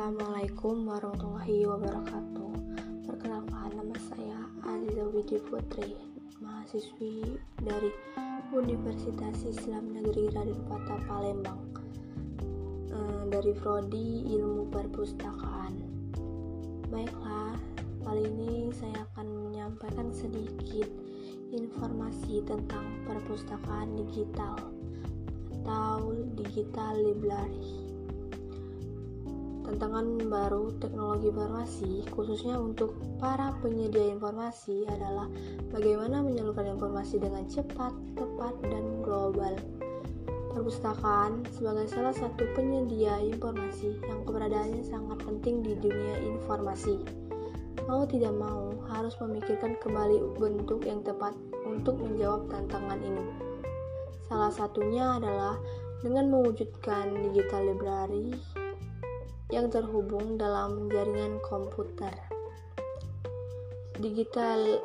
Assalamualaikum warahmatullahi wabarakatuh. Perkenalkan nama saya Aziza Widi Putri Mahasiswi dari Universitas Islam Negeri Raden Patah Palembang. Eh, Dari Prodi Ilmu Perpustakaan. Baiklah, kali ini saya akan menyampaikan sedikit informasi tentang perpustakaan digital atau digital library Tantangan baru teknologi informasi, khususnya untuk para penyedia informasi, adalah bagaimana menyalurkan informasi dengan cepat, tepat, dan global. Perpustakaan sebagai salah satu penyedia informasi yang keberadaannya sangat penting di dunia informasi. Mau tidak mau, harus memikirkan kembali bentuk yang tepat untuk menjawab tantangan ini. Salah satunya adalah dengan mewujudkan digital library yang terhubung dalam jaringan komputer. Digital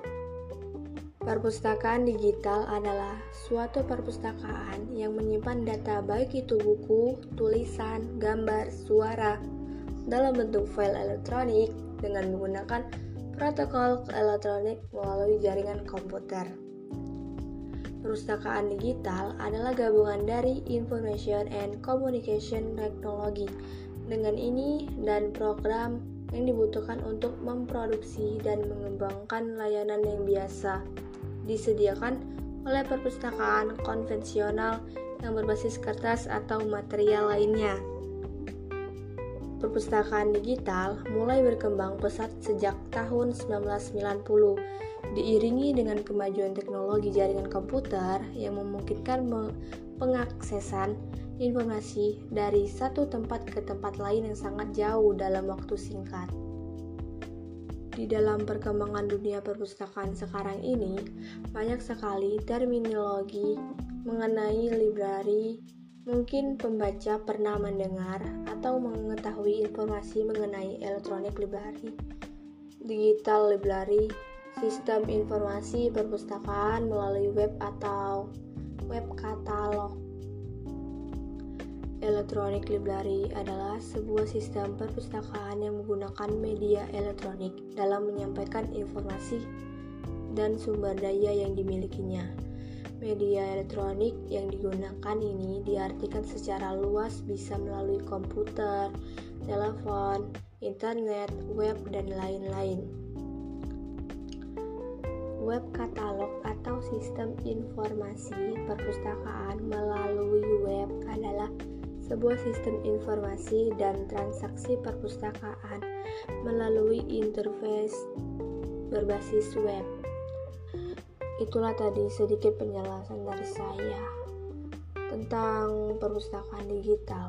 Perpustakaan digital adalah suatu perpustakaan yang menyimpan data baik itu buku, tulisan, gambar, suara dalam bentuk file elektronik dengan menggunakan protokol elektronik melalui jaringan komputer. Perpustakaan digital adalah gabungan dari Information and Communication Technology dengan ini dan program yang dibutuhkan untuk memproduksi dan mengembangkan layanan yang biasa disediakan oleh perpustakaan konvensional yang berbasis kertas atau material lainnya. Perpustakaan digital mulai berkembang pesat sejak tahun 1990, diiringi dengan kemajuan teknologi jaringan komputer yang memungkinkan pengaksesan informasi dari satu tempat ke tempat lain yang sangat jauh dalam waktu singkat. Di dalam perkembangan dunia perpustakaan sekarang ini, banyak sekali terminologi mengenai library. Mungkin pembaca pernah mendengar atau mengetahui informasi mengenai electronic library, digital library, sistem informasi perpustakaan melalui web atau web katalog Electronic Library adalah sebuah sistem perpustakaan yang menggunakan media elektronik dalam menyampaikan informasi dan sumber daya yang dimilikinya. Media elektronik yang digunakan ini diartikan secara luas bisa melalui komputer, telepon, internet, web, dan lain-lain. Web katalog atau sistem informasi perpustakaan melalui web adalah sebuah sistem informasi dan transaksi perpustakaan melalui interface berbasis web. Itulah tadi sedikit penjelasan dari saya tentang perpustakaan digital.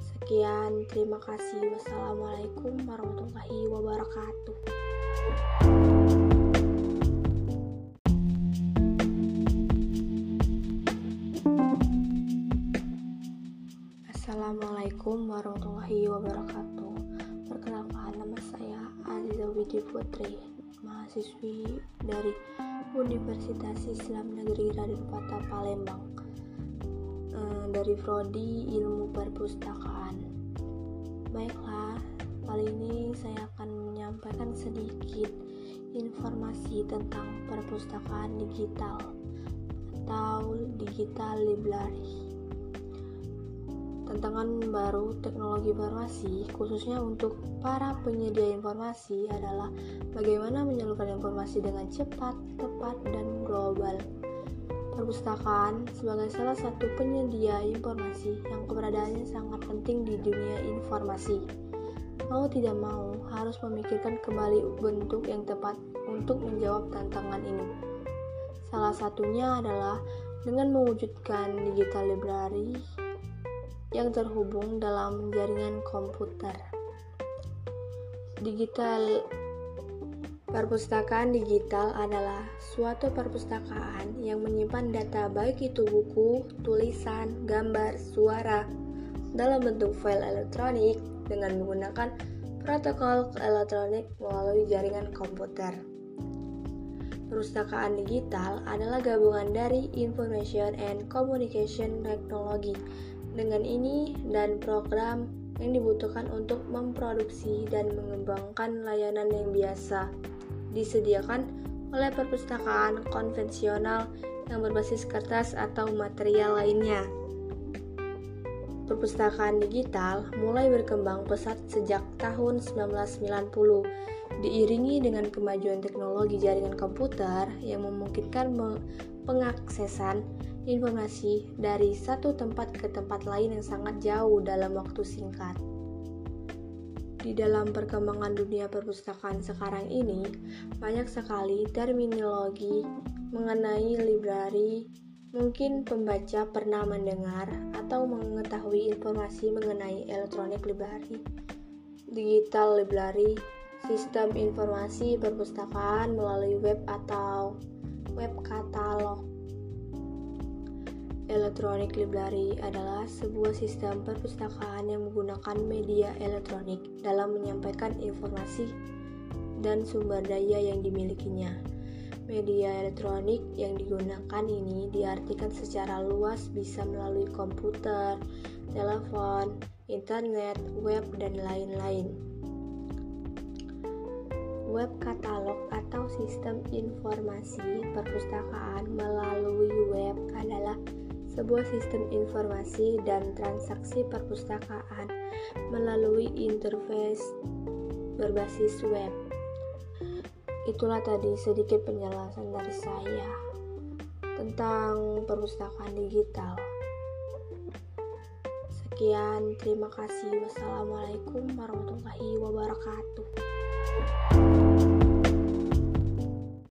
Sekian, terima kasih. Wassalamualaikum warahmatullahi wabarakatuh. Assalamualaikum warahmatullahi wabarakatuh. Perkenalkan nama saya Aziza Widi Putri Mahasiswi dari Universitas Islam Negeri Raden Patah Palembang. Eh, Dari Prodi Ilmu Perpustakaan. Baiklah, kali ini saya akan menyampaikan sedikit informasi tentang perpustakaan digital atau digital library Tantangan baru teknologi informasi, khususnya untuk para penyedia informasi, adalah bagaimana menyalurkan informasi dengan cepat, tepat, dan global. Perpustakaan sebagai salah satu penyedia informasi yang keberadaannya sangat penting di dunia informasi. Mau tidak mau, harus memikirkan kembali bentuk yang tepat untuk menjawab tantangan ini. Salah satunya adalah dengan mewujudkan digital library yang terhubung dalam jaringan komputer. Digital Perpustakaan digital adalah suatu perpustakaan yang menyimpan data baik itu buku, tulisan, gambar, suara dalam bentuk file elektronik dengan menggunakan protokol elektronik melalui jaringan komputer. Perpustakaan digital adalah gabungan dari Information and Communication Technology dengan ini dan program yang dibutuhkan untuk memproduksi dan mengembangkan layanan yang biasa disediakan oleh perpustakaan konvensional yang berbasis kertas atau material lainnya. Perpustakaan digital mulai berkembang pesat sejak tahun 1990, diiringi dengan kemajuan teknologi jaringan komputer yang memungkinkan pengaksesan informasi dari satu tempat ke tempat lain yang sangat jauh dalam waktu singkat. Di dalam perkembangan dunia perpustakaan sekarang ini, banyak sekali terminologi mengenai library. Mungkin pembaca pernah mendengar atau mengetahui informasi mengenai elektronik library, digital library, sistem informasi perpustakaan melalui web atau web katalog Electronic Library adalah sebuah sistem perpustakaan yang menggunakan media elektronik dalam menyampaikan informasi dan sumber daya yang dimilikinya. Media elektronik yang digunakan ini diartikan secara luas bisa melalui komputer, telepon, internet, web, dan lain-lain. Web katalog atau sistem informasi perpustakaan melalui web adalah sebuah sistem informasi dan transaksi perpustakaan melalui interface berbasis web. Itulah tadi sedikit penjelasan dari saya tentang perpustakaan digital. Sekian, terima kasih. Wassalamualaikum warahmatullahi wabarakatuh.